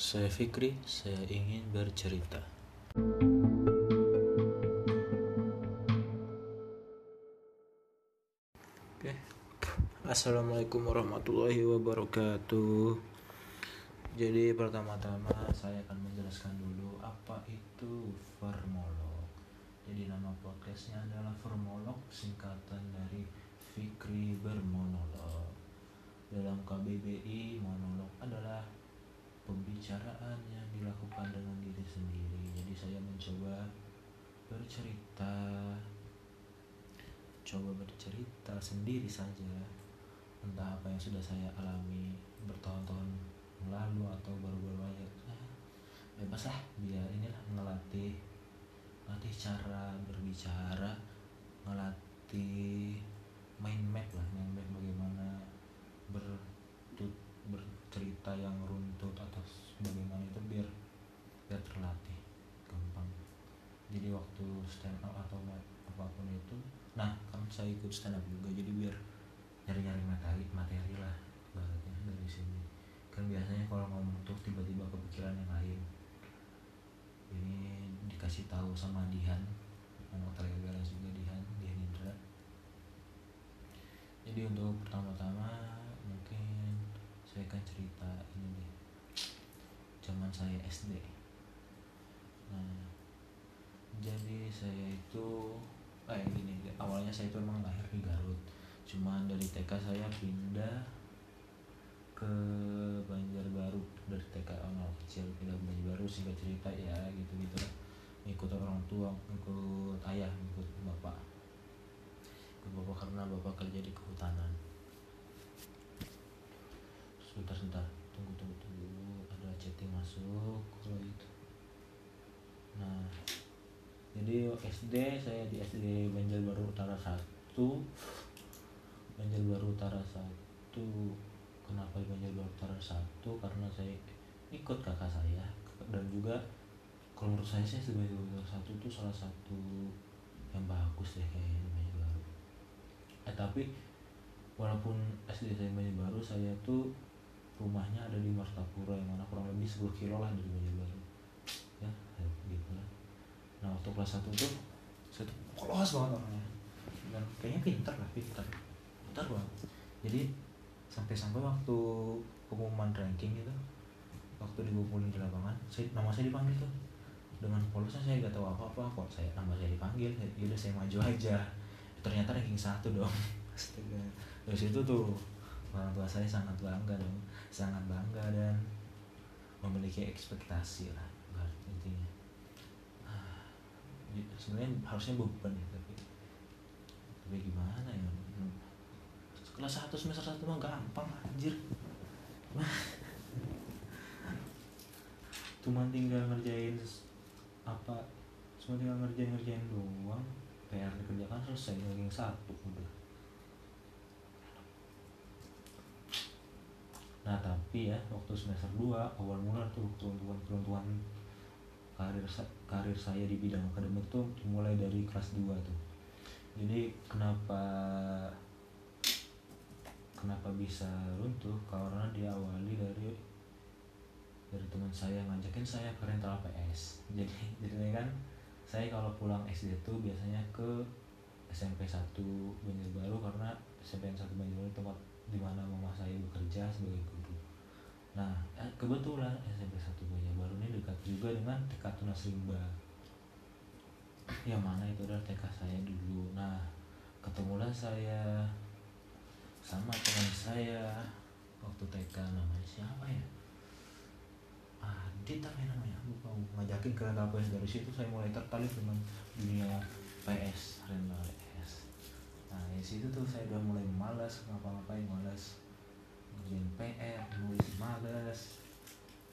Saya Fikri, saya ingin bercerita. Oke. Assalamualaikum warahmatullahi wabarakatuh. Jadi pertama-tama saya akan menjelaskan dulu apa itu vermolog. Jadi nama podcastnya adalah vermolog, singkatan dari Fikri bermonolog. Dalam KBBI, monolog adalah pembicaraan yang dilakukan dengan diri sendiri. Jadi saya mencoba bercerita, coba bercerita sendiri saja entah apa yang sudah saya alami bertahun-tahun lalu atau baru-baru aja nah, bebas lah biar inilah ngelatih ngelatih cara berbicara ngelatih main map lah main map bagaimana ber bercerita yang runtut atau bagaimana itu biar biar terlatih gampang. Jadi waktu stand up atau apa pun itu nah kan saya ikut stand up juga jadi biar nyari-nyari materi materi lah baratnya dari sini. Kan biasanya kalau ngomong tuh tiba-tiba kepikiran yang lain. Ini dikasih tahu sama Dihan anak Telegara juga Dihan Dihan Indra. Jadi untuk pertama-tama mungkin saya akan cerita ini deh. Zaman saya SD nah jadi saya itu eh gini awalnya saya itu emang lahir di Garut. Cuman dari TK saya pindah ke Banjarbaru. Dari TK anak kecil pindah ke Banjarbaru sehingga cerita ya gitu gitu ikut orang tua ikut ayah ikut bapak. Ikut bapak karena bapak kerja di kehutanan sebentar sebentar tunggu tunggu tunggu. Ada chatting masuk. Kalau itu nah jadi SD saya di SD Banjarbaru Utara 1 Banjarbaru Utara 1 kenapa di Banjarbaru Utara 1 karena saya ikut kakak saya. Dan juga kalau menurut saya sih sebagai Utara 1 itu salah satu yang bagus deh kayaknya di Banjarbaru eh tapi walaupun SD saya Banjarbaru saya tuh rumahnya ada di Martapura yang mana kurang lebih 10 kilo lah dari Banjarbaru ya gitu lah. Nah waktu kelas 1 tuh saya tuh polos banget orangnya. Dan kayaknya pintar lah pintar. Pintar banget. Jadi sampai-sampai waktu pengumuman ranking itu waktu dikumpulin di lapangan saya, nama saya dipanggil tuh. Dengan polosnya saya gak tahu apa-apa kok saya nama saya dipanggil. Ya udah saya maju aja. Ternyata ranking satu dong. Astaga. dari situ tuh orang tua saya sangat bangga dong sangat bangga dan memiliki ekspektasi lah intinya. Sebenarnya harusnya beban ya tapi tapi gimana ya? Kelas satu semester satu mah gampang anjir. Cuma tinggal ngerjain apa cuma tinggal ngerjain ngerjain doang PR dikerjakan selesai ranking satu udah nah tapi ya waktu semester 2 awal mula tuh peruntukan-peruntukan karir karir saya di bidang akademik tuh mulai dari kelas 2 tuh. Jadi kenapa kenapa bisa runtuh? Karena diawali dari dari teman saya ngajakin saya ke rental PS jadi jadi kan saya kalau pulang SD tuh biasanya ke SMP 1 Banjarbaru karena SMP 1 Banjarbaru tempat di mana mama saya bekerja sebagai guru Nah, kebetulan SMP 1 Banjarbaru ini dekat juga dengan TK Tunas Rimba. Yang mana itu adalah TK saya dulu. Nah, ketemulah saya sama teman saya waktu TK namanya siapa ya? Adit apa namanya? Lupa ngajakin ke PS dari situ saya mulai tertarik dengan dunia PS, rental PS. Nah, di situ tuh saya udah mulai malas ngapa-ngapain malas ngerjain PR, nulis males.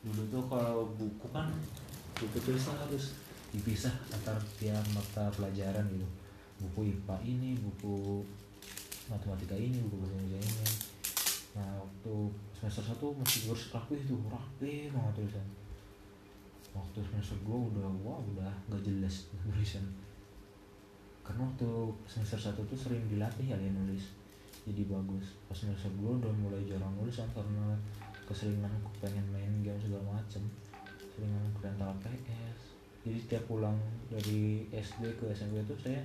Dulu tuh kalau buku kan buku tulisan harus dipisah antar tiap mata pelajaran gitu. Buku IPA ini, buku matematika ini, buku bahasa Indonesia ini. Nah waktu semester 1 masih harus rapi tuh, rapi banget tulisan. Waktu semester 2 udah, wah udah gak jelas tulisan. Karena waktu semester 1 tuh sering dilatih ya nulis jadi bagus. Pas semester 2 udah mulai jarang nulis kan karena keseringan aku pengen main game segala macem. Seringan aku rental PS. Jadi setiap pulang dari SD ke SMP itu saya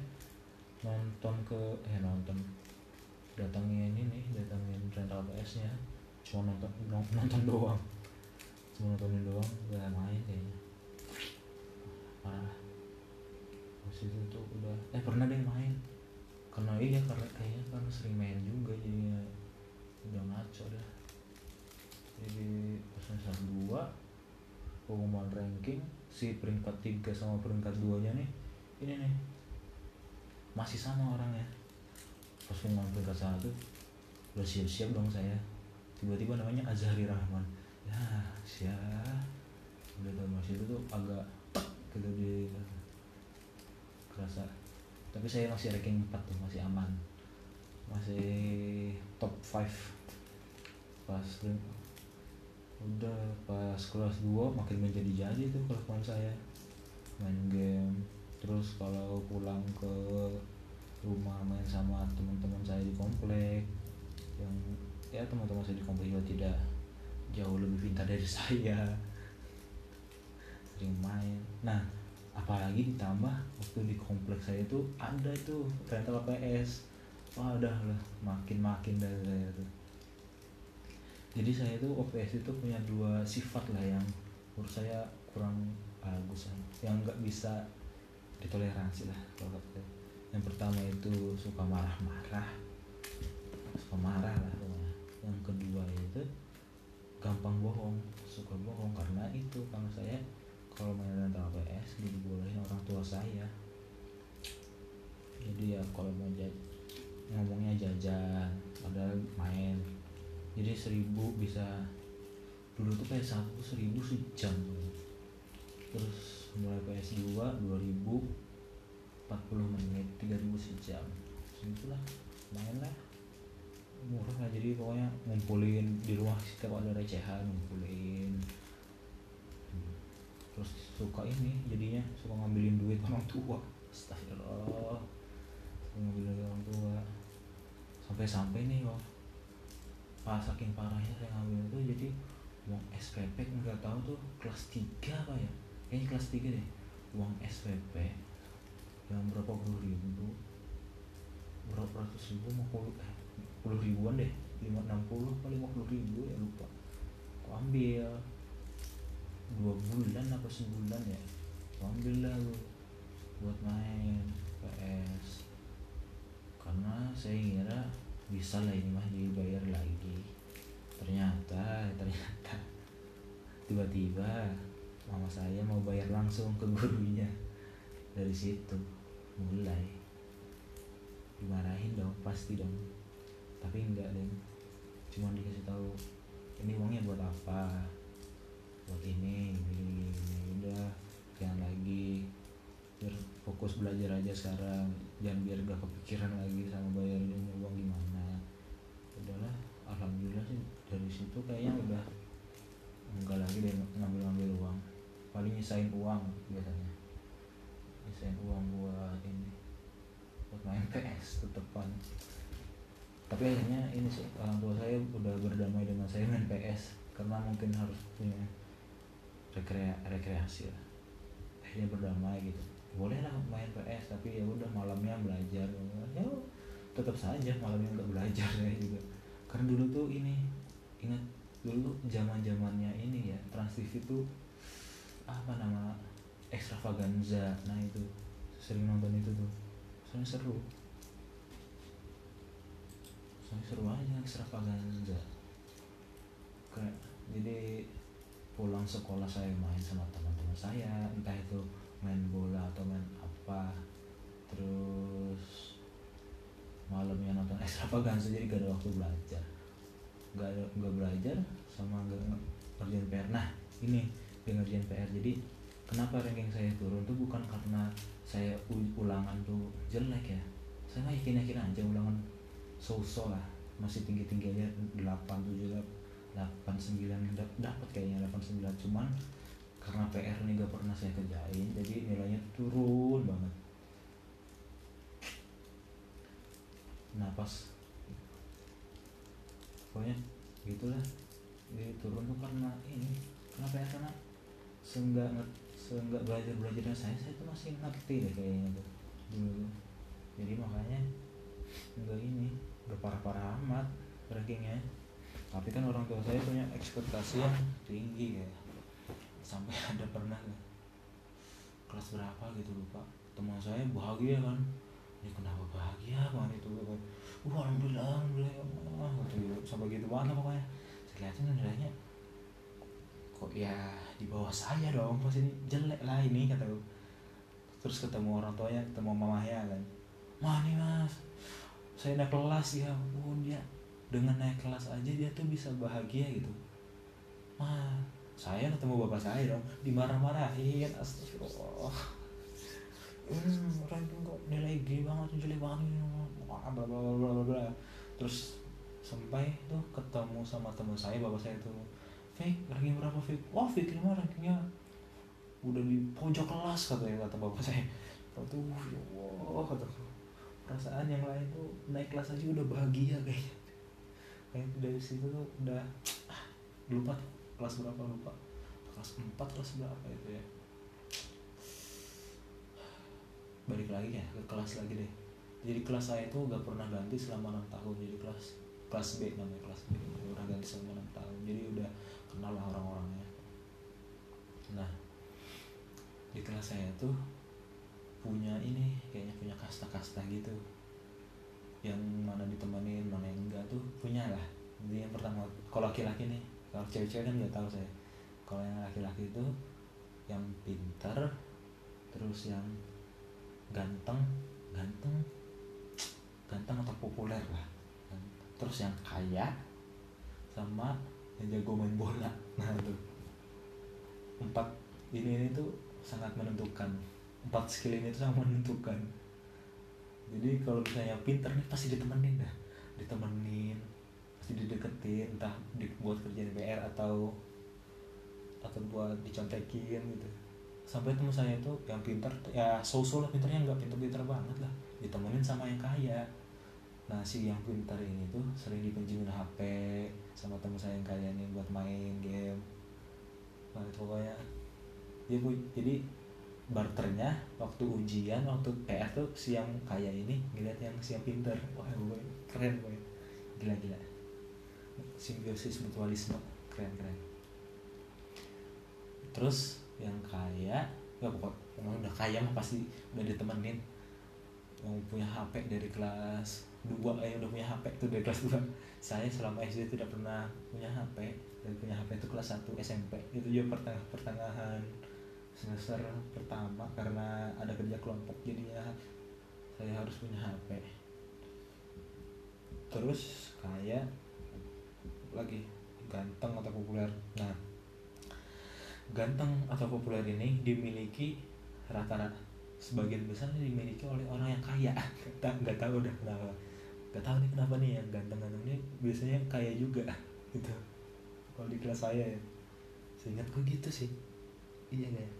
nonton ke eh nonton. Datangin ini datangin rental PS nya cuma nonton nonton doang. Cuma nontonin doang gak main kayaknya. Parah. Habis itu tuh udah eh pernah deh main karena iya karena kayaknya karena sering main juga jadinya udah ngaco dah jadi pas semester dua pengumuman ranking si peringkat tiga sama peringkat duanya nih ini nih masih sama orangnya. Pas pengumuman peringkat satu udah siap-siap dong saya. Tiba-tiba namanya Azhari Rahman. Ya siap udah tau masih itu tuh agak gitu di kerasa tapi saya masih ranking 4 tuh masih aman. Masih top 5 pas udah pas kelas 2 makin menjadi-jadi tuh kelakuan saya. Main game. Terus kalau pulang ke rumah main sama teman-teman saya di komplek yang ya teman-teman saya di komplek juga tidak jauh lebih pintar dari saya. Sering main. Nah apalagi ditambah waktu di kompleks saya itu ada tuh rental PS wah udah lah makin makin dari saya tuh. Jadi saya tuh OPS itu punya dua sifat lah yang menurut saya kurang bagus yang nggak bisa ditoleransi lah kalau kata yang pertama itu suka marah-marah. Suka marah lah pokoknya. Yang kedua itu gampang bohong. Suka bohong karena itu karena saya kalau main rental PS dibolehin orang tua saya. Jadi ya kalau mau jaj ngomongnya jajan padahal main. Jadi seribu bisa dulu tuh PS satu seribu sejam. Terus mulai PS2 2000 40 menit 3000 sejam. Segitulah main lah. Murah lah jadi pokoknya ngumpulin di rumah setiap ada recehan ngumpulin terus suka ini jadinya suka ngambilin duit orang tua. Astagfirullah. Suka ngambilin duit orang tua. Sampai-sampai nih wah pas saking parahnya saya ngambil itu jadi uang SPP nggak tahu tuh kelas 3 apa ya? Kayaknya kelas 3 deh. Uang SPP yang berapa puluh ribu? Berapa ratus ribu mau puluh eh, puluh ribuan deh. Lima enam puluh atau lima puluh ribu ya lupa. Aku ambil dua bulan apa sebulan ya? Ambil lah lu buat main PS karena saya ngira bisa lah ini mah dibayar lagi. Ternyata ternyata tiba-tiba mama saya mau bayar langsung ke gurunya. Dari situ mulai dimarahin dong pasti dong. Tapi enggak deh cuma dikasih tahu ini uangnya buat apa buat ini ini, udah jangan lagi. Biar fokus belajar aja sekarang. Jangan biar gak kepikiran lagi sama bayarin uang gimana. Udahlah alhamdulillah sih dari situ kayaknya udah enggak lagi deh ngambil-ngambil uang. Paling nyisain uang biasanya. Nyisain uang buat ini buat main PS tetepan tapi akhirnya ini sih orang tua saya udah berdamai dengan saya main PS karena mungkin harus punya rekrea rekreasi lah. Akhirnya berdamai gitu. Boleh lah main PS tapi ya udah malamnya belajar. Ya tetap saja malamnya nggak belajar ya juga. Karena dulu tuh ini ingat dulu zaman zamannya ini ya Trans TV tuh apa nama extravaganza nah itu sering nonton itu tuh. Soalnya seru. Soalnya seru aja extravaganza kayak jadi pulang sekolah saya main sama teman-teman saya entah itu main bola atau main apa. Terus malamnya nonton extravaganza jadi gak ada waktu belajar. Gak ada gak belajar sama gak ngerjain PR nah ini gak ngerjain PR jadi kenapa ranking saya turun tuh bukan karena saya ulangan tuh jelek ya. Saya mah yakin yakin aja ulangan so-so lah. Masih tinggi tinggi aja 8 7 8 9 dapat kayaknya 8 9 cuman karena PR ini gak pernah saya kerjain jadi nilainya turun banget. Nah pas pokoknya gitulah. Jadi turun tuh karena ini kenapa ya karena seenggak seenggak belajar belajarnya saya saya tuh masih ngerti deh kayaknya tuh dulu. Jadi makanya enggak ini udah parah parah amat rankingnya tapi kan orang tua saya punya ekspektasi yang tinggi ya sampai ada pernah kelas berapa gitu lupa. Teman saya bahagia kan. Ini kenapa bahagia banget itu wah alhamdulillah alhamdulillah ya Allah gitu, sampai gitu banget pokoknya. Saya lihatin nilainya. Kok ya di bawah saya dong pas ini jelek lah ini kata terus ketemu orang tuanya ketemu mamanya kan. Mah nih mas saya naik kelas ya ampun dia dengan naik kelas aja dia tuh bisa bahagia gitu. Mah saya ketemu bapak saya dong dimarah-marahin astagfirullah. Hmm ranking kok nilai G banget jelek banget bla bla bla bla bla terus sampai tuh ketemu sama teman saya bapak saya tuh fake ranking berapa fake wah fake mah rankingnya udah di pojok kelas katanya kata bapak saya. Tuh ya Allah kata perasaan yang lain tuh naik kelas aja udah bahagia kayaknya kayak dari situ tuh udah ah, lupa kelas berapa lupa. Kelas 4 kelas berapa itu ya. Balik lagi ya ke kelas lagi deh. Jadi kelas saya itu gak pernah ganti selama enam tahun. Jadi kelas kelas B namanya kelas B. Udah ganti selama enam tahun. Jadi udah kenal lah orang-orangnya. Nah di kelas saya tuh punya ini kayaknya punya kasta-kasta gitu yang mana ditemenin mana yang enggak tuh punya lah. Jadi yang pertama kalau laki-laki nih kalau cewek-cewek kan nggak tahu saya. Kalau yang laki-laki itu yang pintar terus yang ganteng ganteng ganteng atau populer lah. Terus yang kaya sama yang jago main bola. Nah itu. Empat ini ini tuh sangat menentukan. Empat skill ini tuh sangat menentukan jadi kalau misalnya pinter nih pasti ditemenin dah. Ditemenin pasti dideketin entah dibuat kerjaan PR atau atau buat dicontekin gitu. Sampai teman saya itu yang pinter ya so-so lah pinternya nggak pinter-pinter banget lah. Ditemenin sama yang kaya. Nah si yang pinter ini tuh sering dipinjemin HP sama teman saya yang kaya ini buat main game. Nah itu pokoknya. Dia jadi barternya waktu ujian waktu PR tuh si yang kaya ini ngeliat yang si yang pinter. Wah gue keren gue gila gila simbiosis mutualisme. Keren keren. Terus yang kaya ya pokok udah kaya mah pasti udah ditemenin. Yang punya HP dari kelas 2 eh udah punya HP tuh dari kelas 2 saya selama SD tidak pernah punya HP dan punya HP itu kelas 1 SMP itu juga pertengah pertengahan semester pertama karena ada kerja kelompok jadinya saya harus punya HP terus kaya lagi ganteng atau populer? Nah ganteng atau populer ini dimiliki rata-rata sebagian besar dimiliki oleh orang yang kaya. Nggak tahu udah kenapa. Nggak tahu nih kenapa nih yang ganteng-ganteng ini biasanya kaya juga gitu. Kalau di kelas saya ya. Seingat gue gitu sih. Iya gak ya?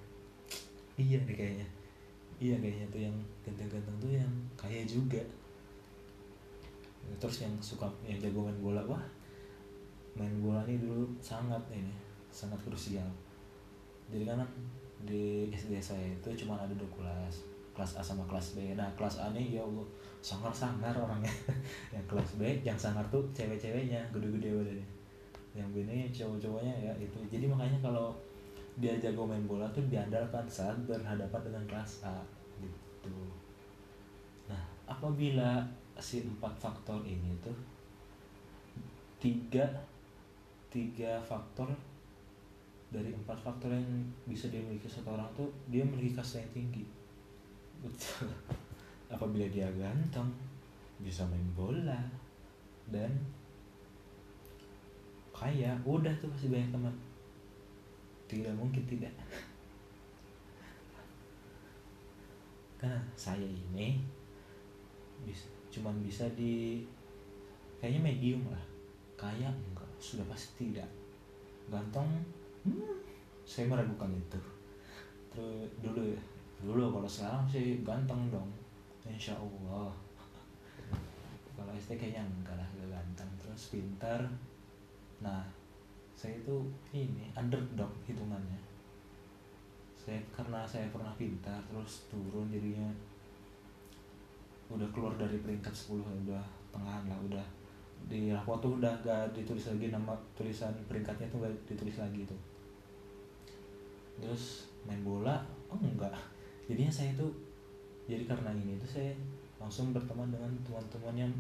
Iya nih kayaknya. Iya kayaknya tuh yang ganteng-ganteng tuh yang kaya juga. Terus yang suka yang jago main bola wah main bola ini dulu sangat ini sangat krusial. Jadi kan di SD saya itu cuma ada dua kelas kelas A sama kelas B. Nah kelas A nih ya Allah sangar sangar orangnya. Yang kelas B yang sangar tuh cewek-ceweknya gede-gede badannya. Yang B ini cowok-cowoknya ya itu. Jadi makanya kalau dia jago main bola tuh diandalkan saat berhadapan dengan kelas A gitu. Nah apabila si empat faktor ini tuh tiga tiga faktor dari empat faktor yang bisa dimiliki satu orang tuh dia memiliki kasta yang tinggi. Betul. Apabila dia ganteng bisa main bola dan kaya udah tuh pasti banyak teman tidak mungkin tidak karena saya ini bisa cuman bisa di kayaknya medium lah. Kaya enggak sudah pasti tidak. Ganteng hmm, saya meragukan itu. Terus dulu ya dulu kalau sekarang sih ganteng dong. Insya Allah. Kalau SD kayaknya enggak lah ganteng. Terus pintar nah saya itu ini underdog hitungannya. Saya karena saya pernah pintar terus turun jadinya udah keluar dari peringkat 10 udah tengahan lah udah di rapot tuh udah gak ditulis lagi nama tulisan peringkatnya tuh gak ditulis lagi tuh. Terus main bola oh enggak jadinya saya tuh jadi karena ini tuh saya langsung berteman dengan teman-teman yang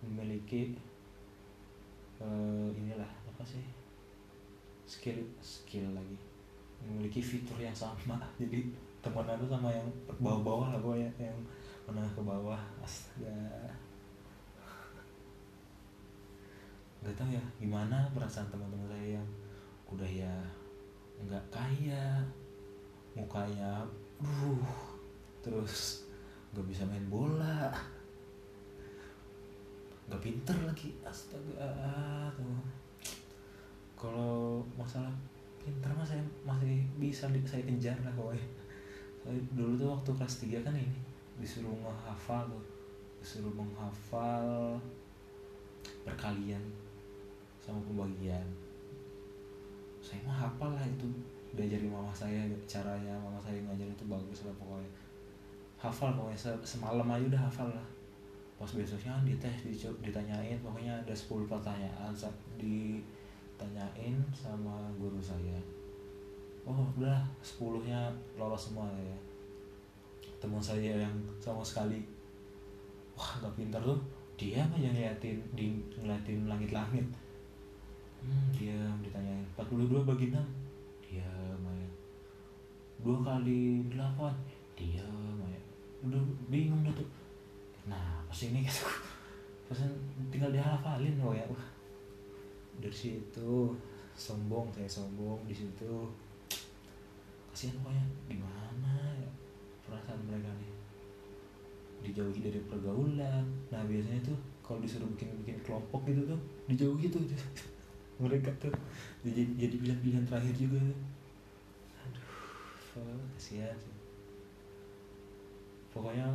memiliki uh, inilah apa sih? Skill skill lagi. Memiliki fitur yang sama. Jadi teman itu sama yang bawah-bawah lah pokoknya. Yang menengah ke bawah. Astaga. Nggak tahu ya gimana perasaan teman-teman saya yang udah ya nggak kaya mukanya uh terus nggak bisa main bola nggak pinter lagi astaga tuh. Kalau masalah pinter mah saya masih bisa saya kejar lah pokoknya. Saya dulu tuh waktu kelas 3 kan ini disuruh menghafal tuh. Disuruh menghafal perkalian sama pembagian. Saya mah hafal lah itu diajari mama saya caranya mama saya ngajar itu bagus lah pokoknya. Hafal pokoknya semalam aja udah hafal lah pas besoknya kan dites ditanyain pokoknya ada 10 pertanyaan ditanyain sama guru saya. Oh udah sepuluhnya lolos semua ya. Teman saya yang sama sekali. Wah nggak pintar tuh. Dia apa yang ngeliatin di ngeliatin langit-langit? Hmm, diam ditanyain. 42 bagi 6 diam Maya dua kali delapan diam Maya udah bingung tuh. Nah pas ini gitu. Pas tinggal dihafalin loh ya. Dari situ sombong saya sombong di situ. Kasihan pokoknya gimana ya perasaan mereka nih? Dijauhi dari pergaulan. Nah biasanya tuh kalau disuruh bikin bikin kelompok gitu tuh dijauhi tuh. Mereka tuh jadi jadi pilihan-pilihan terakhir juga aduh kasihan sih. Pokoknya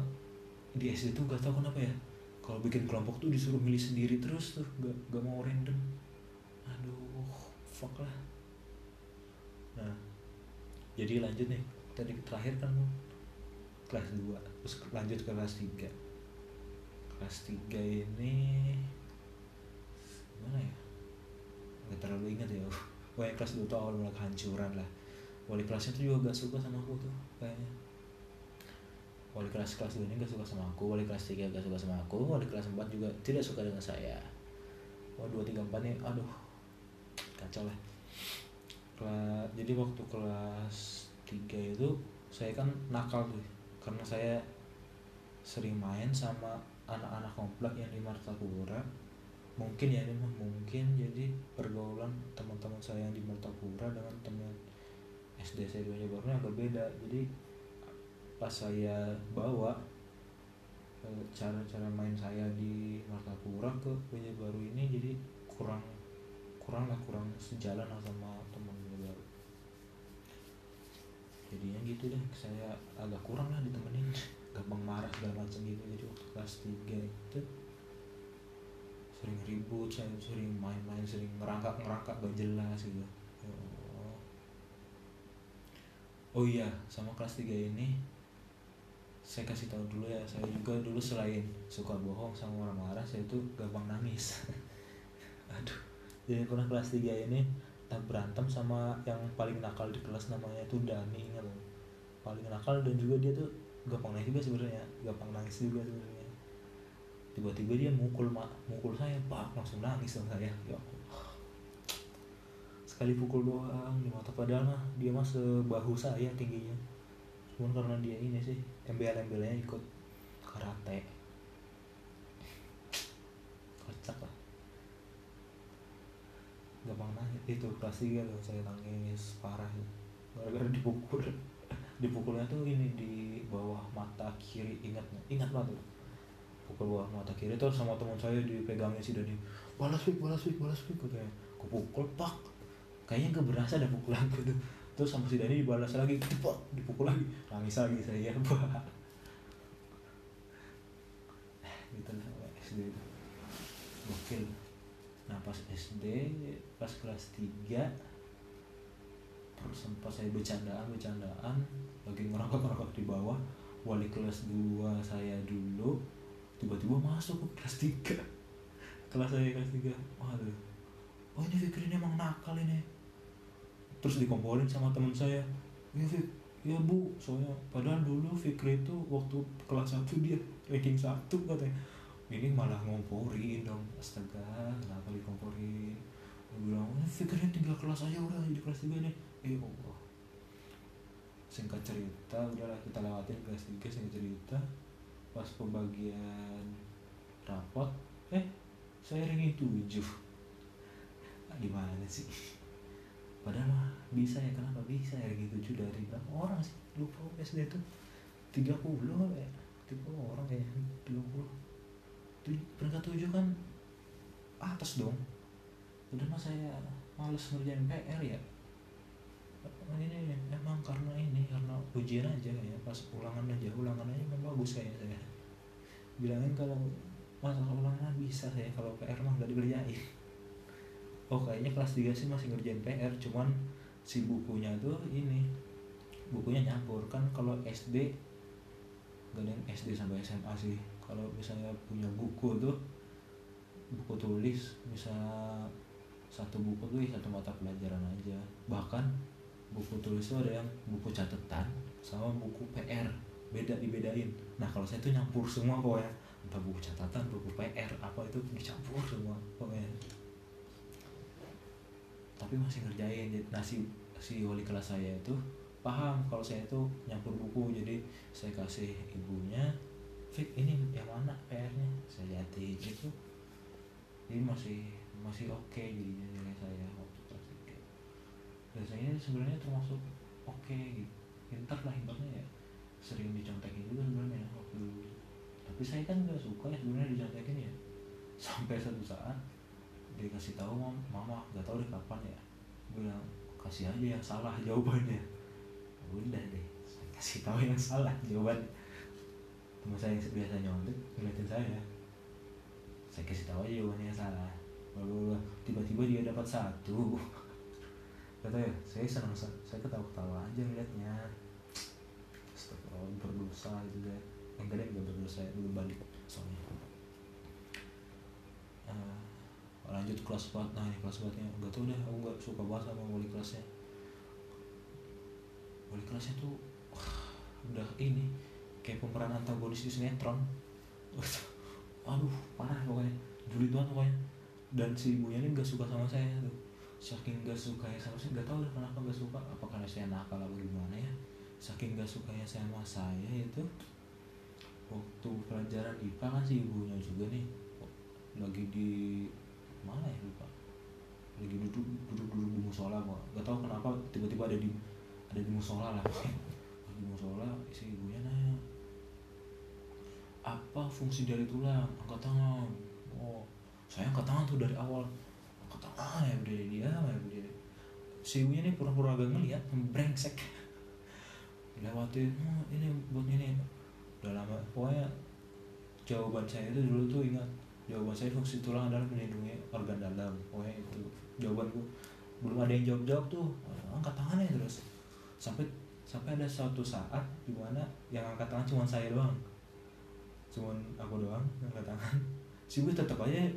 di SD tuh gak tau kenapa ya. Kalau bikin kelompok tuh disuruh milih sendiri terus tuh gak, gak mau random. Aduh fuck lah. Nah jadi lanjut nih. Tadi terakhir kan kelas 2 terus lanjut ke kelas 3 kelas 3 ini gimana ya? Gak terlalu ingat ya pokoknya kelas 2 tuh awal mulai kehancuran lah. Wali kelasnya tuh juga gak suka sama aku tuh kayaknya wali kelas kelas 2 ini gak suka sama aku wali kelas 3 gak suka sama aku wali kelas 4 juga tidak suka dengan saya. Wah 2, 3, 4 nih aduh kacau lah. Kela, jadi waktu kelas 3 itu saya kan nakal tuh karena saya sering main sama anak-anak komplek yang di Martapura mungkin ya ini mah mungkin jadi pergaulan teman-teman saya yang di Martapura dengan teman SD saya di Banjarbaru agak beda. Jadi pas saya bawa eh, cara-cara main saya di Martapura ke Banjarbaru ini jadi kurang kurang lah kurang sejalan sama teman Banjarbaru jadinya gitu deh saya agak kurang lah ditemenin. Gampang marah segala macam gitu. Jadi waktu kelas 3 itu sering ribut saya sering main-main sering ngerangkak ngerangkak gak jelas gitu. Ya oh iya sama kelas 3 ini saya kasih tahu dulu ya saya juga dulu selain suka bohong sama orang marah saya tuh gampang nangis. Aduh. Jadi pernah kelas 3 ini tak berantem sama yang paling nakal di kelas namanya tuh Dani ingat loh paling nakal dan juga dia tuh gampang nangis juga sebenarnya gampang nangis juga sebenarnya. Tiba-tiba dia mukul mak mukul saya pak langsung nangis dong saya ya sekali pukul doang di mata padahal mah dia mah sebahu saya tingginya cuman karena dia ini sih embel-embelnya ikut karate. Kocak lah. Gampang nangis itu kelas 3 loh saya nangis parah. Ya gara-gara dipukul. Dipukulnya tuh ini di bawah mata kiri. Ingat ingat banget tuh. Pukul bawah mata kiri terus sama teman saya dipegangin si Dani. Balas pik balas pik balas pik kayak aku pukul pak kayaknya gak berasa ada pukulan tuh terus sama si Dani dibalas lagi pak dipukul lagi. Nangis lagi saya bah gitu lah SD itu. Gokil. Nah pas SD pas kelas 3 sempat saya bercandaan bercandaan lagi ngerangkak ngerangkak di bawah. Wali kelas 2 saya dulu tiba-tiba masuk ke kelas 3 kelas saya kelas 3 waduh. Oh ini Fikri ini emang nakal ini terus dikomporin sama teman saya. Ya ya bu. Soalnya padahal dulu Fikri itu waktu kelas 1 dia ranking 1 katanya. Ini malah ngomporin dong. Astaga kenapa dikomporin? Dia bilang ini Fikri tinggal kelas aja udah di kelas 3 nih eh Allah. Singkat cerita udahlah kita lewatin kelas 3 singkat cerita. Pas pembagian rapot eh saya ranking 7 gimana sih padahal mah bisa ya kenapa bisa ya gitu tujuh dari berapa orang sih? Lupa SD itu tiga puluh ya? Tiga puluh orang ya tiga puluh. Peringkat tujuh kan atas dong. Udah mah saya males ngerjain PR ya. Ini emang karena ini karena ujian aja ya. Pas ulangan aja ulangan aja memang bagus kayak saya. Bilangin kalau masalah ulangan bisa saya kalau PR mah gak dikerjain oh kayaknya kelas 3 sih masih ngerjain PR cuman si bukunya tuh ini bukunya nyampur. Kan kalau SD gak ada yang SD sampai SMA sih. Kalau misalnya punya buku tuh buku tulis bisa satu buku tuh satu mata pelajaran aja. Bahkan buku tulis tuh ada yang buku catatan sama buku PR beda dibedain. Nah kalau saya tuh nyampur semua pokoknya. Entah buku catatan buku PR apa itu dicampur semua pokoknya tapi masih ngerjain nah si si wali kelas saya itu paham kalau saya itu nyampur buku jadi saya kasih ibunya Fik ini yang mana PR-nya? Saya liatin itu ini masih masih oke okay jadinya nilai saya waktu kelas dan saya sebenarnya termasuk oke okay, gitu pintar lah ibaratnya ya sering dicontekin juga sebenarnya waktu tapi saya kan nggak suka ya sebenarnya dicontekin ya. Sampai satu saat dia kasih tahu mama, nggak tahu deh kapan ya. Bilang kasih aja yang salah jawabannya. Udah deh kasih tahu yang salah jawaban teman saya yang biasa nyontek ngeliatin saya. Saya kasih tahu aja jawabannya yang salah. Lalu tiba-tiba dia dapat satu. Kata ya saya senang saya ketawa-ketawa aja ngeliatnya. Setelah berdosa gitu ya yang kadang gak berdosa ya balik soalnya. Uh, lanjut kelas 4 nah ini kelas 4 nya gak tau deh aku gak suka banget sama wali kelasnya. Wali kelasnya tuh wah, udah ini kayak pemeran antagonis di sinetron. Aduh parah pokoknya. Julid banget pokoknya. Dan si ibunya ini gak suka sama saya tuh. Saking gak suka ya sama saya gak tau deh kenapa gak suka. Apa karena saya nakal atau gimana ya? Saking gak sukanya sama saya itu waktu pelajaran IPA kan si ibunya juga nih lagi di mana ya? Lupa. Lagi duduk duduk duduk di musola kok gak tau kenapa tiba-tiba ada di ada di musola lah. Di musola si ibunya nanya apa fungsi dari tulang? Angkat tangan. Oh saya angkat tangan tuh dari awal. Angkat tangan ya udah dia ya udah si ibunya nih pura-pura agak ngeliat brengsek lewatin oh, ini buat ini. Udah lama pokoknya jawaban saya itu dulu tuh ingat jawaban saya fungsi tulang adalah melindungi organ dalam. Pokoknya itu jawabanku. Belum ada yang jawab jawab tuh angkat tangannya terus. Sampai sampai ada suatu saat di mana yang angkat tangan cuma saya doang. Cuma aku doang yang angkat tangan. Si gue tetap aja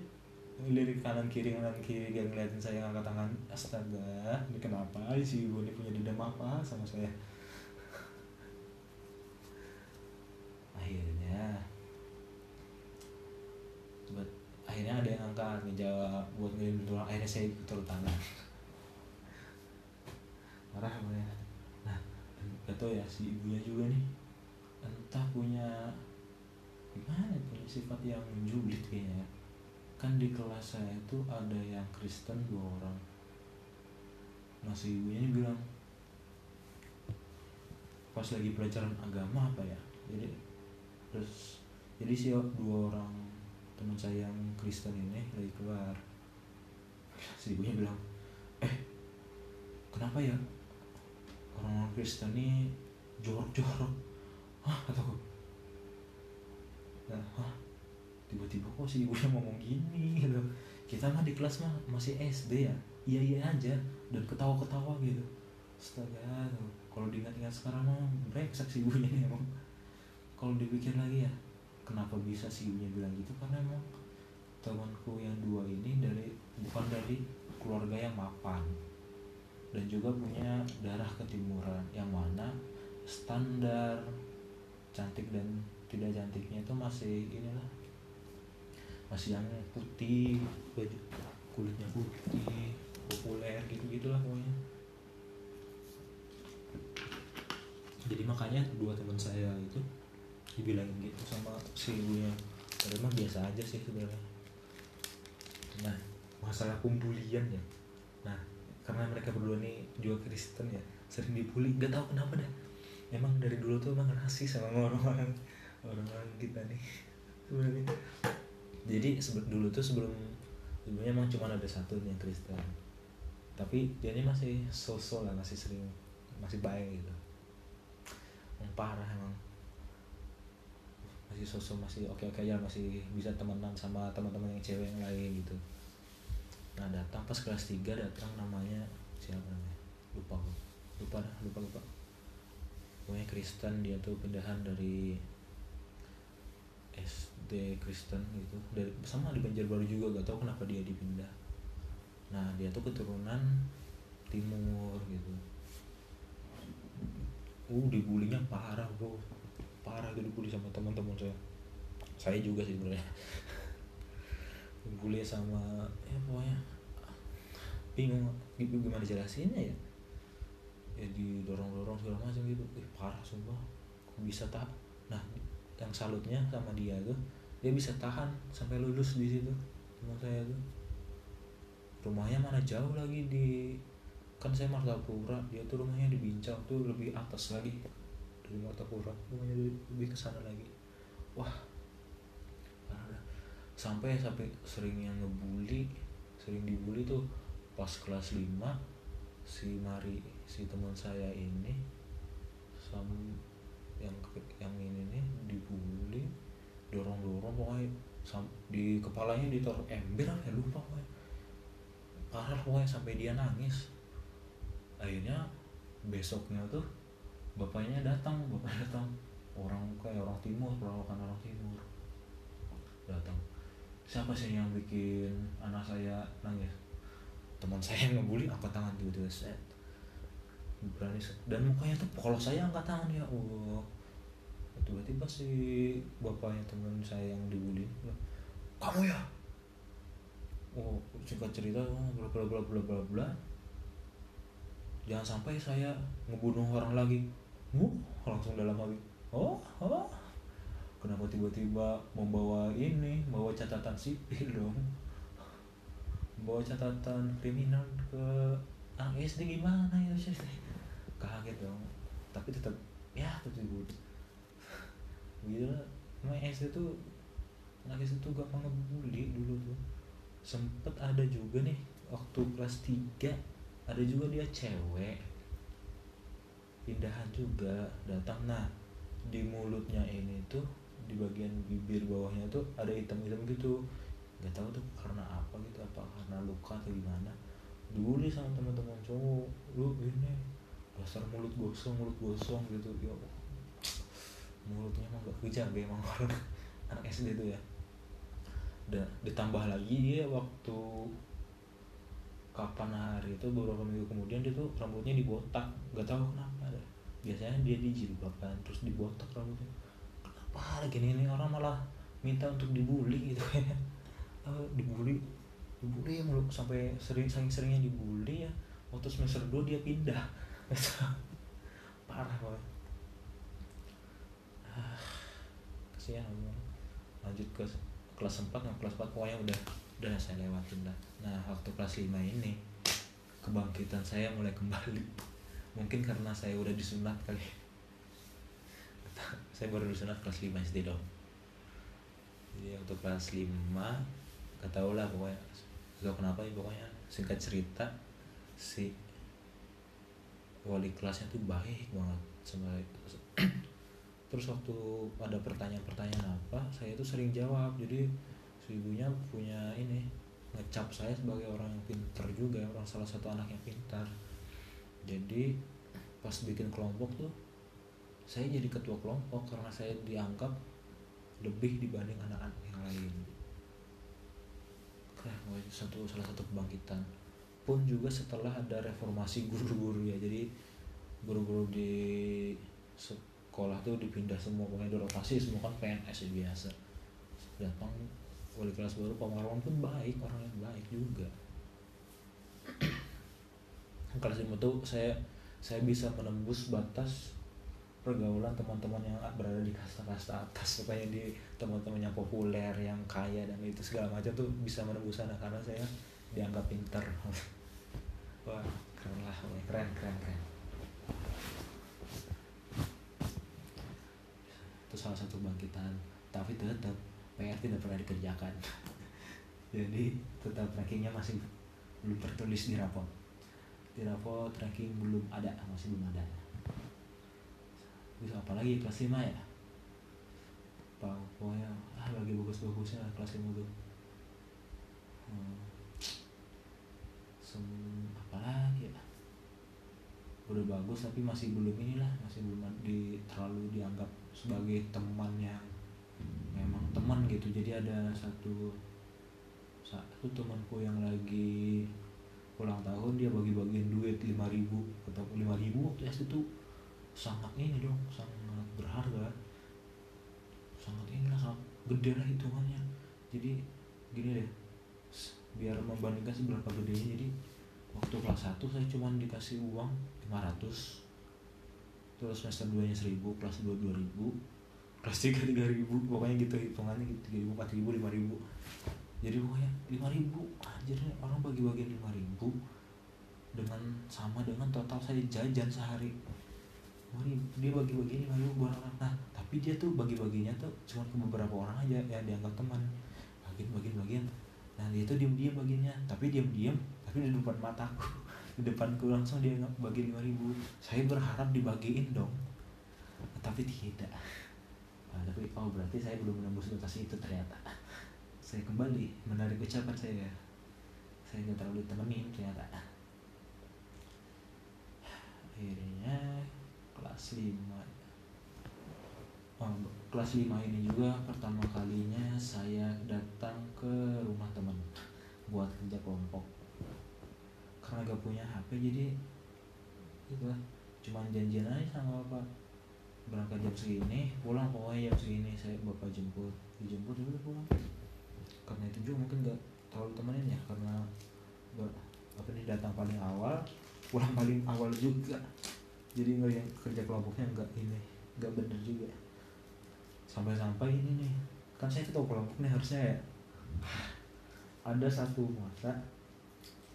lirik kanan kiri kanan kiri dia ngeliatin saya angkat tangan. Astaga ini kenapa si gue ini punya dendam apa sama saya? Akhirnya buat akhirnya ada yang angkat ngejawab buat ngirim tulang akhirnya saya turun tangan. Marah ya. Nah gak tau ya si ibunya juga nih entah punya gimana punya sifat yang julid kayaknya kan di kelas saya itu ada yang Kristen dua orang. Nah si ibunya ini bilang pas lagi pelajaran agama apa ya? Jadi terus jadi si dua orang teman saya yang Kristen ini lagi keluar. Si ibunya bilang eh kenapa ya? Orang-orang Kristen ini jorok-jorok. Hah kataku nah tiba-tiba kok si ibunya ngomong gini gitu. Kita mah di kelas mah masih SD ya? Iya iya aja. Dan ketawa ketawa gitu. Astaga kalau diingat-ingat sekarang mah brengsek si ibunya nih emang. Kalau dipikir lagi ya kenapa bisa si ibunya bilang gitu? Karena emang temanku yang dua ini dari bukan dari keluarga yang mapan. Dan juga punya darah ketimuran yang mana standar cantik dan tidak cantiknya itu masih inilah masih yang putih kulitnya putih populer gitu gitulah pokoknya. Jadi makanya dua teman saya itu dibilangin gitu sama si ibunya. Tapi mah biasa aja sih sebenarnya. Nah masalah pembulian ya. Nah karena mereka berdua nih juga Kristen ya sering dibully. Gak tahu kenapa dah. Emang dari dulu tuh emang rasis sama orang-orang orang-orang kita nih. Sebenarnya. Jadi sebelum dulu tuh sebelum sebelumnya emang cuma ada satu yang Kristen. Tapi dia ini masih sosok lah masih sering masih baik gitu. Yang parah emang masih sosok masih oke oke aja masih bisa temenan sama teman-teman yang cewek yang lain gitu. Nah datang pas kelas 3 datang namanya siapa namanya? Lupa lupa dah lupa lupa. Pokoknya Kristen dia tuh pindahan dari SD Kristen gitu. Dari sama di Banjarbaru juga gak tahu kenapa dia dipindah. Nah dia tuh keturunan timur gitu. Uh dibulinya parah bro parah tuh dibully sama teman-teman saya. Saya juga sih sebenarnya. Dibully sama ya pokoknya bingung gitu gimana jelasinnya ya? Ya didorong-dorong segala macam gitu. Eh, parah sumpah. Kok bisa tak nah yang salutnya sama dia tuh dia bisa tahan sampai lulus di situ teman saya tuh. Rumahnya mana jauh lagi di kan saya Martapura dia tuh rumahnya di Bincang tuh lebih atas lagi dari Martapura. Rumahnya lebih ke sana lagi. Wah sampai sampai sering yang ngebully sering dibully tuh pas kelas 5 si Mari si teman saya ini sama yang yang ini nih dibully dorong dorong pokoknya sam, di kepalanya ditaruh ember apa ya lupa pokoknya. Parah pokoknya sampai dia nangis. Akhirnya besoknya tuh bapaknya datang bapaknya datang. Orang kayak orang timur perawakan orang timur. Datang. Siapa sih yang bikin anak saya nangis? Teman saya yang ngebully angkat tangan tiba-tiba set. Berani dan mukanya tuh kalau saya angkat tangan ya oh tiba-tiba si bapaknya teman saya yang dibully kamu ya? Oh singkat cerita bla bla bla bla bla bla. Jangan sampai saya ngebunuh orang lagi uh langsung dalam hati. Oh oh kenapa tiba-tiba membawa ini bawa catatan sipil dong? Bawa catatan kriminal ke anak SD gimana ya ceritanya kaget dong. Tapi tetap ya tetap gitu lah emang SD tuh anak SD tuh gampang ngebully dulu tuh. Sempet ada juga nih waktu kelas 3 ada juga dia cewek pindahan juga datang. Nah di mulutnya ini tuh di bagian bibir bawahnya tuh ada hitam-hitam gitu. Nggak tahu tuh karena apa gitu apa karena luka atau gimana. Dibully sama teman-teman cowok lu ini dasar mulut gosong mulut gosong gitu. Ya mulutnya emang gak kejaga emang orang anak SD itu ya. Dan ditambah lagi dia waktu kapan hari itu beberapa minggu kemudian dia tuh rambutnya dibotak. Gak tahu kenapa deh. biasanya dia dijilbabkan terus dibotak rambutnya. Kenapa lagi ini orang malah minta untuk dibully gitu ya. Uh, dibully? Dibully mulu sampai sering saking seringnya dibully ya. Waktu semester 2 dia pindah. Parah banget. Ah, kasihan. Emang. lanjut ke kelas 4 nah kelas 4 pokoknya udah udah saya lewatin lah nah waktu kelas 5 ini kebangkitan saya mulai kembali. Mungkin karena saya udah disunat kali. Saya baru disunat kelas 5 SD dong. Jadi untuk kelas 5 gak tau lah pokoknya. Gak kenapa ya pokoknya. Singkat cerita si wali kelasnya tuh baik banget sama terus waktu ada pertanyaan-pertanyaan apa saya tuh sering jawab. Jadi si ibunya punya ini ngecap saya sebagai orang yang pintar juga orang salah satu anak yang pintar. Jadi pas bikin kelompok tuh saya jadi ketua kelompok karena saya dianggap lebih dibanding anak-anak yang lain. Nah, itu satu salah satu kebangkitan. Pun juga setelah ada reformasi guru-guru ya jadi guru-guru di sekolah tuh dipindah semua pokoknya dirotasi semua kan PNS ya biasa. Datang wali kelas baru Pak Marwan pun baik orang yang baik juga. Kelas lima tuh saya saya bisa menembus batas pergaulan teman-teman yang berada di kasta-kasta atas supaya di teman-teman yang populer yang kaya dan itu segala macam tuh bisa menembus sana karena saya dianggap pinter. Wah keren lah keren keren keren. Itu salah satu bangkitan. Tapi tetap PR tidak pernah dikerjakan. Jadi tetap rankingnya masih belum tertulis di rapor di rapor ranking belum ada masih belum ada. Bisa apa lagi kelas 5 ya? Pokoknya ah lagi bagus-bagusnya kelas 5 tuh. Hmm. Sem apa lagi ya? Udah bagus tapi masih belum inilah masih belum di terlalu dianggap sebagai teman yang memang teman gitu jadi ada satu satu temanku yang lagi ulang tahun dia bagi-bagiin duit lima ribu atau lima ribu waktu itu tuh sangat ini dong sangat berharga. Sangat inilah sangat gede lah hitungannya. Jadi gini deh biar membandingkan seberapa gedenya jadi waktu kelas 1 saya cuma dikasih uang 500 terus semester 2 nya 1000 kelas 2 2000 kelas 3 3000 pokoknya gitu hitungannya gitu 3000 4000 5000 jadi pokoknya 5000 anjir orang bagi-bagian 5000 dengan sama dengan total saya jajan sehari. Dia bagi-bagi ini lalu buat orang. Nah tapi dia tuh bagi-baginya tuh cuma ke beberapa orang aja yang dianggap teman. Bagian bagian bagian nah dia tuh diem baginya tapi diem tapi di depan mataku di depanku langsung dia bagi lima ribu. Saya berharap dibagiin dong. Tapi tidak nah, tapi oh berarti saya belum menembus batas itu ternyata. Saya kembali menarik ucapan saya. Saya nggak terlalu temenin ternyata. Akhirnya kelas 5 oh, kelas 5 ini juga pertama kalinya saya datang ke rumah teman buat kerja kelompok. Karena gak punya HP jadi itu cuman janjian aja sama bapak berangkat jam segini pulang pokoknya jam segini saya bapak jemput. Dijemput juga pulang. Karena itu juga mungkin gak terlalu temenin ya karena apa nih datang paling awal pulang paling awal juga. Jadi nggak yang kerja kelompoknya nggak ini nggak bener juga. Sampai-sampai ini nih kan saya ketua kelompok nih harusnya ya. Ada satu masa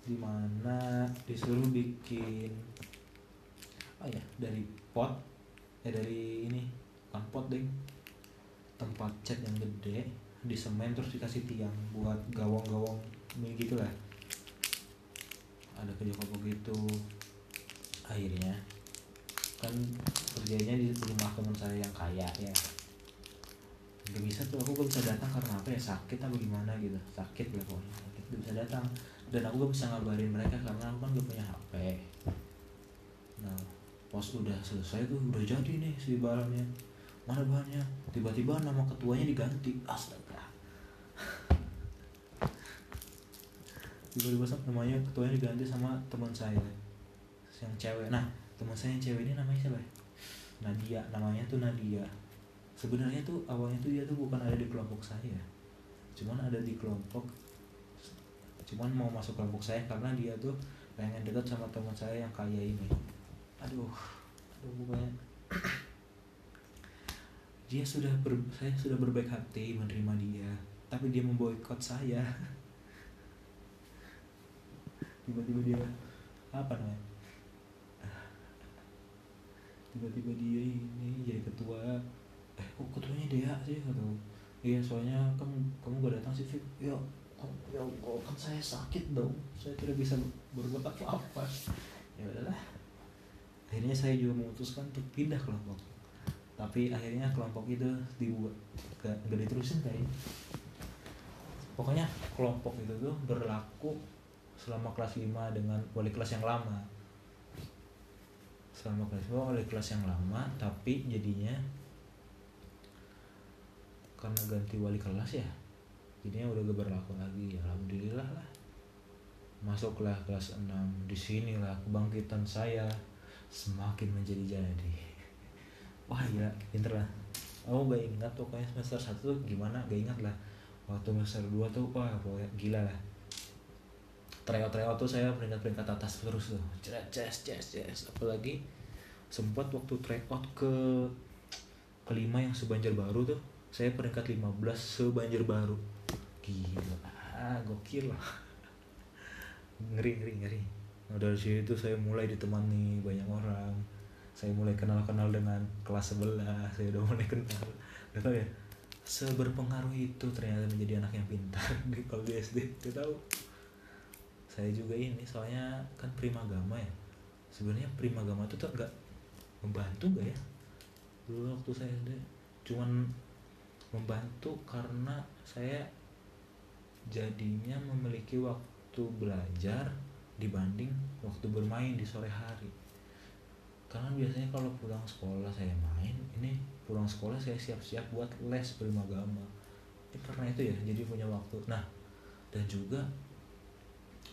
di mana disuruh bikin apa ya dari pot ya dari ini kan pot deh tempat cat yang gede di semen terus dikasih tiang buat gawang-gawang ini gitu lah ada kerja kelompok gitu akhirnya kan kerjanya di rumah teman saya yang kaya ya. Nggak bisa tuh aku gak bisa datang karena apa ya sakit atau gimana gitu. Sakit lah pokoknya sakit gak bisa datang. Dan aku gak bisa ngabarin mereka karena aku kan gak punya HP pas udah selesai tuh udah jadi nih si barangnya mana bahannya? Tiba-tiba nama ketuanya diganti. Astaga. Tiba-tiba namanya ketuanya diganti sama teman saya. Yang cewek. Nah teman saya yang cewek ini namanya siapa ya? Nadia. Namanya tuh Nadia. Sebenarnya tuh awalnya tuh dia tuh bukan ada di kelompok saya. Cuman ada di kelompok cuman mau masuk kelompok saya karena dia tuh pengen dekat sama teman saya yang kaya ini aduh aduh pokoknya dia sudah ber, saya sudah berbaik hati menerima dia tapi dia memboikot saya. Tiba-tiba dia apa namanya? Tiba-tiba dia ini jadi ketua. Eh kok ketuanya dia sih? Atau iya soalnya kamu kamu gak datang sih Fik ya ya Allah kan saya sakit dong. Saya tidak bisa berbuat apa-apa. Ya udahlah akhirnya saya juga memutuskan untuk pindah kelompok. Tapi akhirnya kelompok itu dibuat gak, gak diterusin kayak pokoknya kelompok itu tuh berlaku selama kelas 5 dengan wali kelas yang lama. Selama kelas 5 wali kelas yang lama tapi jadinya karena ganti wali kelas ya jadinya udah gak berlaku lagi. Alhamdulillah lah. Masuklah kelas 6 di sinilah kebangkitan saya semakin menjadi jadi. Wah gila pinter lah. Oh gak ingat pokoknya semester 1 tuh gimana gak ingat lah. Waktu semester 2 tuh wah pokoknya gila lah. Tryout tryout tuh saya peringkat peringkat atas terus tuh. Ces ces ces apalagi sempat waktu tryout ke kelima yang sebanjar baru tuh saya peringkat 15 sebanjar baru. Gila ah gokil lah. Ngeri ngeri ngeri nah dari situ saya mulai ditemani banyak orang. Saya mulai kenal kenal dengan kelas sebelah saya udah mulai kenal. Gak tau ya seberpengaruh itu ternyata menjadi anak yang pintar. Di kalau di SD gak tahu. Saya juga ini soalnya kan prima gama ya. Sebenarnya prima gama itu tuh enggak membantu gak ya? Dulu waktu saya SD cuman membantu karena saya jadinya memiliki waktu belajar dibanding waktu bermain di sore hari. Karena biasanya kalau pulang sekolah saya main ini pulang sekolah saya siap-siap buat les prima gama ini karena itu ya jadi punya waktu. Nah dan juga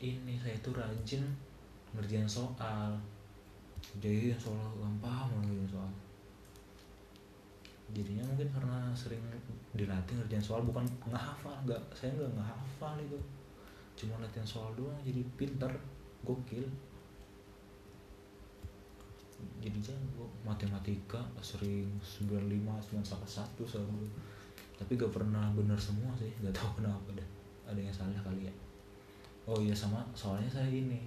ini saya tuh rajin ngerjain soal. Jadi soal gampang ngerjain soal. Jadinya mungkin karena sering dilatih ngerjain soal bukan ngehafal nggak saya nggak ngehafal itu. Cuma latihan soal doang jadi pinter gokil. Jadi jago matematika sering 95 91 selalu. Tapi gak pernah bener semua sih gak tahu kenapa deh. Ada yang salah kali ya. Oh iya sama soalnya saya ini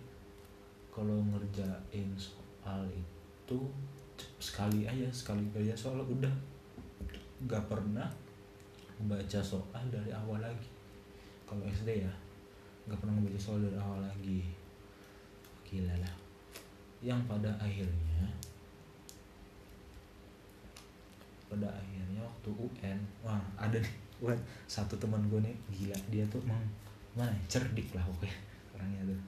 kalau ngerjain soal itu sekali aja sekali aja. Soal udah gak pernah baca soal dari awal lagi. Kalau SD ya gak pernah membaca soal dari awal lagi gila lah yang pada akhirnya pada akhirnya waktu UN wah ada nih. UN satu teman gue nih gila dia tuh emang mana ya, cerdik lah pokoknya orangnya tuh.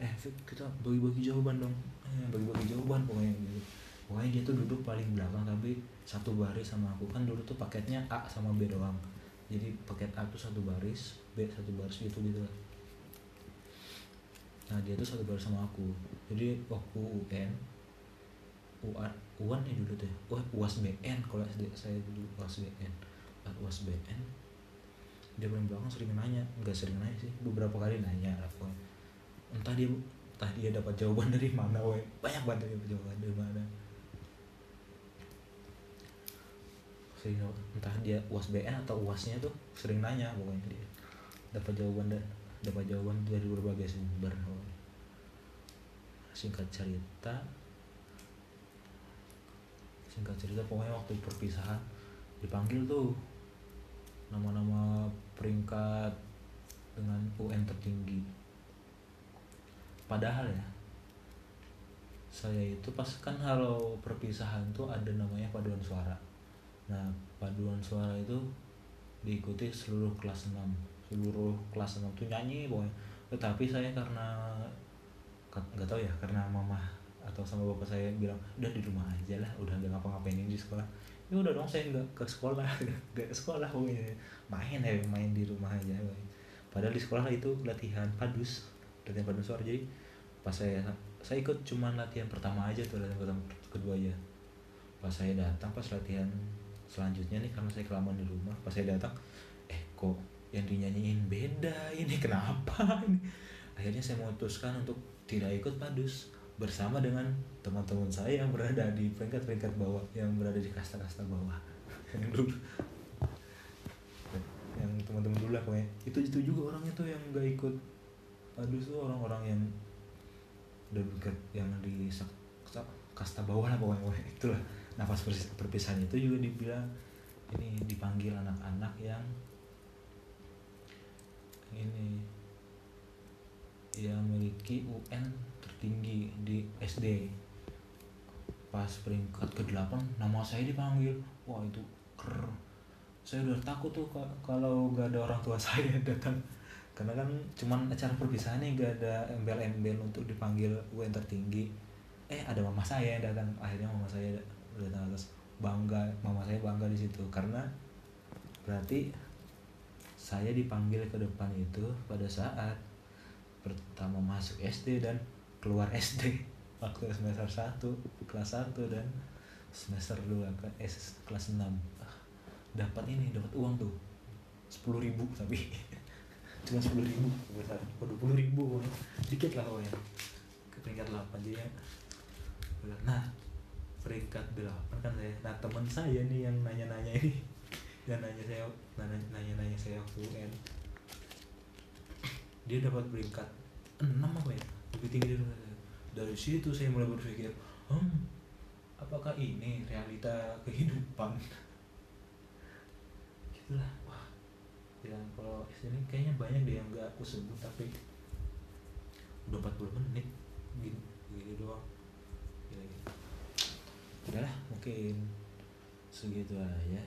Eh kita bagi-bagi jawaban dong. Eh, bagi-bagi jawaban pokoknya gitu. Pokoknya dia tuh duduk paling belakang tapi satu baris sama aku. Kan dulu tuh paketnya A sama B doang. Jadi paket A tuh satu baris B satu baris gitu gitu lah nah dia tuh satu baris sama aku. Jadi waktu UN UAN UAN ya dulu tuh. Oh UAS BN kalau SD saya dulu UAS BN UAS BN dia paling belakang sering nanya. Nggak sering nanya sih beberapa kali nanya aku entah dia entah dia dapat jawaban dari mana we banyak banget dia jawaban dari mana. Sering entah dia uas BN atau uasnya tuh sering nanya pokoknya dia. Dapat jawaban dapat jawaban dari berbagai sumber. Singkat cerita singkat cerita pokoknya waktu perpisahan dipanggil tuh nama-nama peringkat dengan UN tertinggi. Padahal ya saya itu pas kan kalau perpisahan tuh ada namanya paduan suara. Nah paduan suara itu diikuti seluruh kelas 6 seluruh kelas 6 tuh nyanyi pokoknya. Tetapi saya karena nggak tahu ya karena mama atau sama bapak saya bilang udah di rumah aja lah udah nggak ngapa-ngapain di sekolah. Ya udah dong saya nggak ke sekolah nggak ke sekolah pokoknya. Main ya main di rumah aja. Padahal di sekolah itu latihan padus latihan padus suara. Jadi pas saya saya ikut cuma latihan pertama aja tuh latihan pertama kedua aja. Pas saya datang pas latihan selanjutnya nih karena saya kelamaan di rumah pas saya datang eh kok yang dinyanyiin beda ini kenapa ini? Akhirnya saya memutuskan untuk tidak ikut padus bersama dengan teman-teman saya yang berada di peringkat-peringkat bawah yang berada di kasta-kasta bawah. Yang dulu. Yang teman-teman dulu lah pokoknya. Itu itu juga orangnya tuh yang gak ikut aduh tuh orang-orang yang udah dekat yang di kasta bawah lah pokoknya, pokoknya itulah. Nafas perpisahan itu juga dibilang ini dipanggil anak-anak yang ini. Yang memiliki UN tertinggi di SD pas peringkat ke-8 nama saya dipanggil. Wah itu ker. Saya udah takut tuh kalau gak ada orang tua saya datang. Karena kan cuman acara perpisahannya gak ada embel-embel untuk dipanggil UN tertinggi. Eh ada mama saya yang datang. Akhirnya mama saya datang atas. Bangga mama saya bangga di situ. Karena berarti saya dipanggil ke depan itu pada saat pertama masuk SD dan keluar SD waktu semester 1 kelas 1 dan semester 2 ke S kelas 6 ah, dapat ini dapat uang tuh. Sepuluh ribu tapi. Cuma sepuluh ribu. Besar dua puluh ribu. Dikit lah ya ke peringkat 8 jadi nah peringkat 8 kan saya. Nah teman saya nih yang nanya-nanya ini yang nanya saya nanya-nanya saya waktu UN dia dapat peringkat 6 apa ya? Lebih tinggi dari saya. Dari situ saya mulai berpikir hmm apakah ini realita kehidupan? Gitulah. Wah. Bilang kalau sini kayaknya banyak deh yang gak aku sebut tapi udah 40 menit. Gini gini doang. Gila gitu udahlah mungkin segitu aja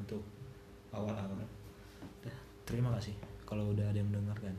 untuk awal-awal terima kasih. Kalau udah ada yang mendengarkan